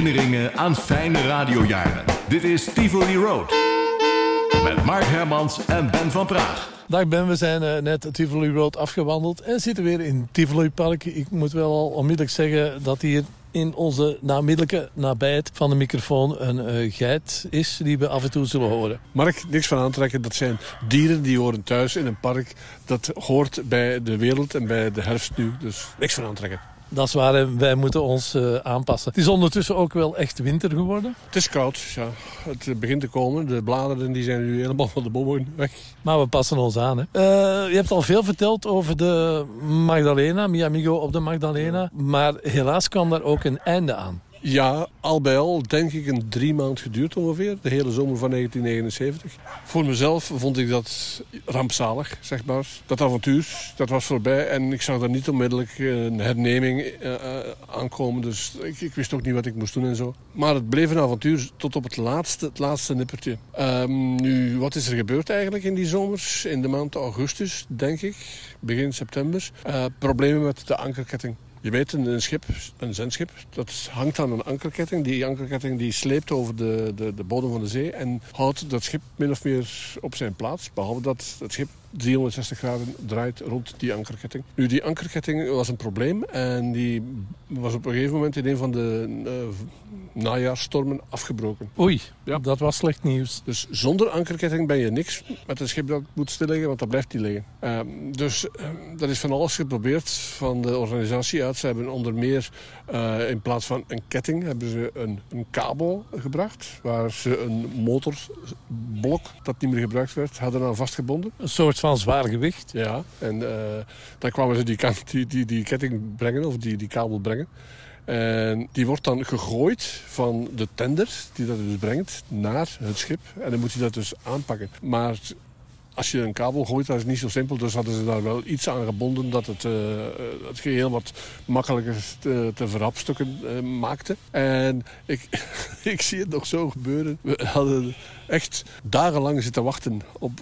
Herinneringen aan fijne radiojaren. Dit is Tivoli Road. Met Mark Hermans en Ben van Praag. Dag Ben, we zijn uh, net Tivoli Road afgewandeld en zitten weer in Tivoli Park. Ik moet wel al onmiddellijk zeggen dat hier in onze namiddelijke nabijheid van de microfoon een uh, geit is die we af en toe zullen horen. Mark, niks van aantrekken. Dat zijn dieren die horen thuis in een park. Dat hoort bij de wereld en bij de herfst nu. Dus niks van aantrekken. Dat is waar, wij moeten ons uh, aanpassen. Het is ondertussen ook wel echt winter geworden. Het is koud, ja. Het begint te komen. De bladeren die zijn nu helemaal van de bomen weg. Maar we passen ons aan. Hè. Uh, je hebt al veel verteld over de Magdalena, Mi Amigo op de Magdalena. Maar helaas kwam daar ook een einde aan. Ja, al bij al denk ik een drie maand geduurd ongeveer. De hele zomer van 1979. Voor mezelf vond ik dat rampzalig, zeg maar. Dat avontuur, dat was voorbij. En ik zag daar niet onmiddellijk een herneming uh, aankomen. Dus ik, ik, wist ook niet wat ik moest doen en zo. Maar het bleef een avontuur tot op het laatste, het laatste nippertje. Um, nu, wat is er gebeurd eigenlijk in die zomers? In de maand augustus, denk ik. Begin september. Uh, problemen met de ankerketting. Je weet, een schip, een zendschip, dat hangt aan een ankerketting. Die ankerketting die sleept over de, de, de bodem van de zee en houdt dat schip min of meer op zijn plaats. Behalve dat het schip 360 graden draait rond die ankerketting. Nu, die ankerketting was een probleem en die was op een gegeven moment in een van de uh, najaarstormen afgebroken. Oei, ja. dat was slecht nieuws. Dus zonder ankerketting ben je niks met een schip dat moet stilliggen, want dat blijft die liggen. Uh, dus uh, dat is van alles geprobeerd van de organisatie uit. Ze hebben onder meer uh, in plaats van een ketting hebben ze een, een kabel gebracht, waar ze een motorblok dat niet meer gebruikt werd, hadden aan vastgebonden. Een soort van zwaar gewicht. Ja, en uh, dan kwamen ze die, die, die, die ketting brengen, of die, die kabel brengen. En die wordt dan gegooid van de tender die dat dus brengt naar het schip. En dan moet hij dat dus aanpakken. Maar als je een kabel gooit, dat is niet zo simpel. Dus hadden ze daar wel iets aan gebonden dat het, uh, het geheel wat makkelijker te, te verhapstukken uh, maakte. En ik, ik zie het nog zo gebeuren. We hadden echt dagenlang zitten wachten op,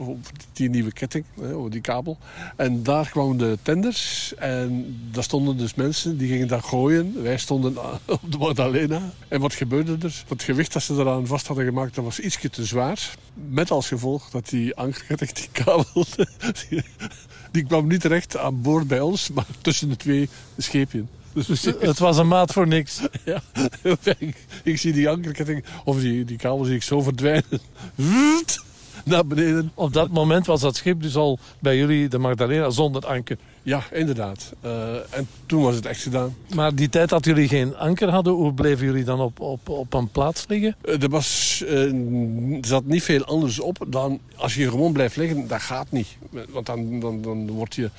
die nieuwe ketting, op die kabel. En daar kwamen de tenders en daar stonden dus mensen die gingen daar gooien. Wij stonden op de Magdalena. En wat gebeurde er? Het gewicht dat ze eraan vast hadden gemaakt, dat was ietsje te zwaar. Met als gevolg dat die ankerketting, die kabel, die, die kwam niet terecht aan boord bij ons, maar tussen de twee scheepjes. Dus het was een maat voor niks. Ja, ik, ik zie die ankerketting, of die, die kabel zie ik zo verdwijnen. Naar beneden. Op dat moment was dat schip dus al bij jullie, de Magdalena, zonder anker. Ja, inderdaad. Uh, en toen was het echt gedaan. Maar die tijd dat jullie geen anker hadden, hoe bleven jullie dan op, op, op een plaats liggen? Uh, er, was, uh, er zat niet veel anders op dan als je gewoon blijft liggen, dat gaat niet. Want dan, dan, dan word je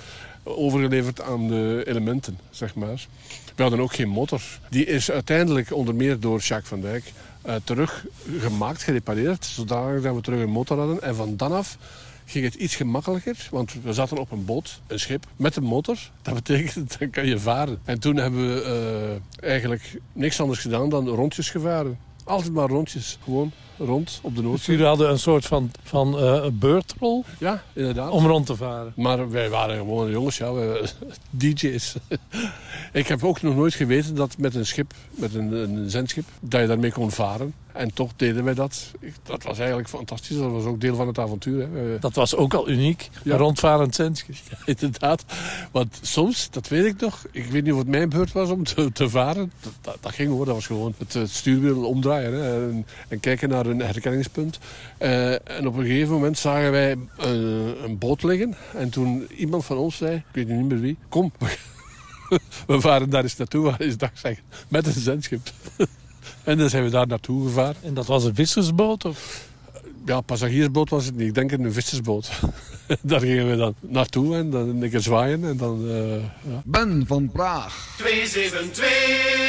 overgeleverd aan de elementen, zeg maar. We hadden ook geen motor. Die is uiteindelijk onder meer door Jacques van Dijk uh, teruggemaakt, gerepareerd, zodat we terug een motor hadden. En van dan af ging het iets gemakkelijker, want we zaten op een boot, een schip, met een motor. Dat betekent, dan kan je varen. En toen hebben we uh, eigenlijk niks anders gedaan dan rondjes gevaren. Altijd maar rondjes, gewoon rond op de Noordzee. Dus jullie hadden een soort van, van uh, beurtrol? Ja, inderdaad. Om rond te varen? Maar wij waren gewoon jongens, ja, wij, DJ's. ik heb ook nog nooit geweten dat met een schip, met een, een zendschip, dat je daarmee kon varen. En toch deden wij dat. Dat was eigenlijk fantastisch. Dat was ook deel van het avontuur. Hè. Dat was ook al uniek. Ja. Een rondvarend zendschip. Ja, inderdaad. Want soms, dat weet ik nog. Ik weet niet of het mijn beurt was om te, te varen. Dat, dat, dat, ging hoor. Dat was gewoon het, het stuurwiel omdraaien. Hè. En, en, kijken naar een herkenningspunt. Uh, en op een gegeven moment zagen wij een, een boot liggen. En toen iemand van ons zei, ik weet niet meer wie. Kom, we varen daar eens naartoe. Waar is dag zeggen. Met een zendschip. En dan zijn we daar naartoe gevaren. En dat was een vissersboot? Of? Ja, passagiersboot was het niet. Ik denk een vissersboot. daar gingen we dan naartoe en dan een keer zwaaien. En dan, uh, ja. Ben van Praag. 272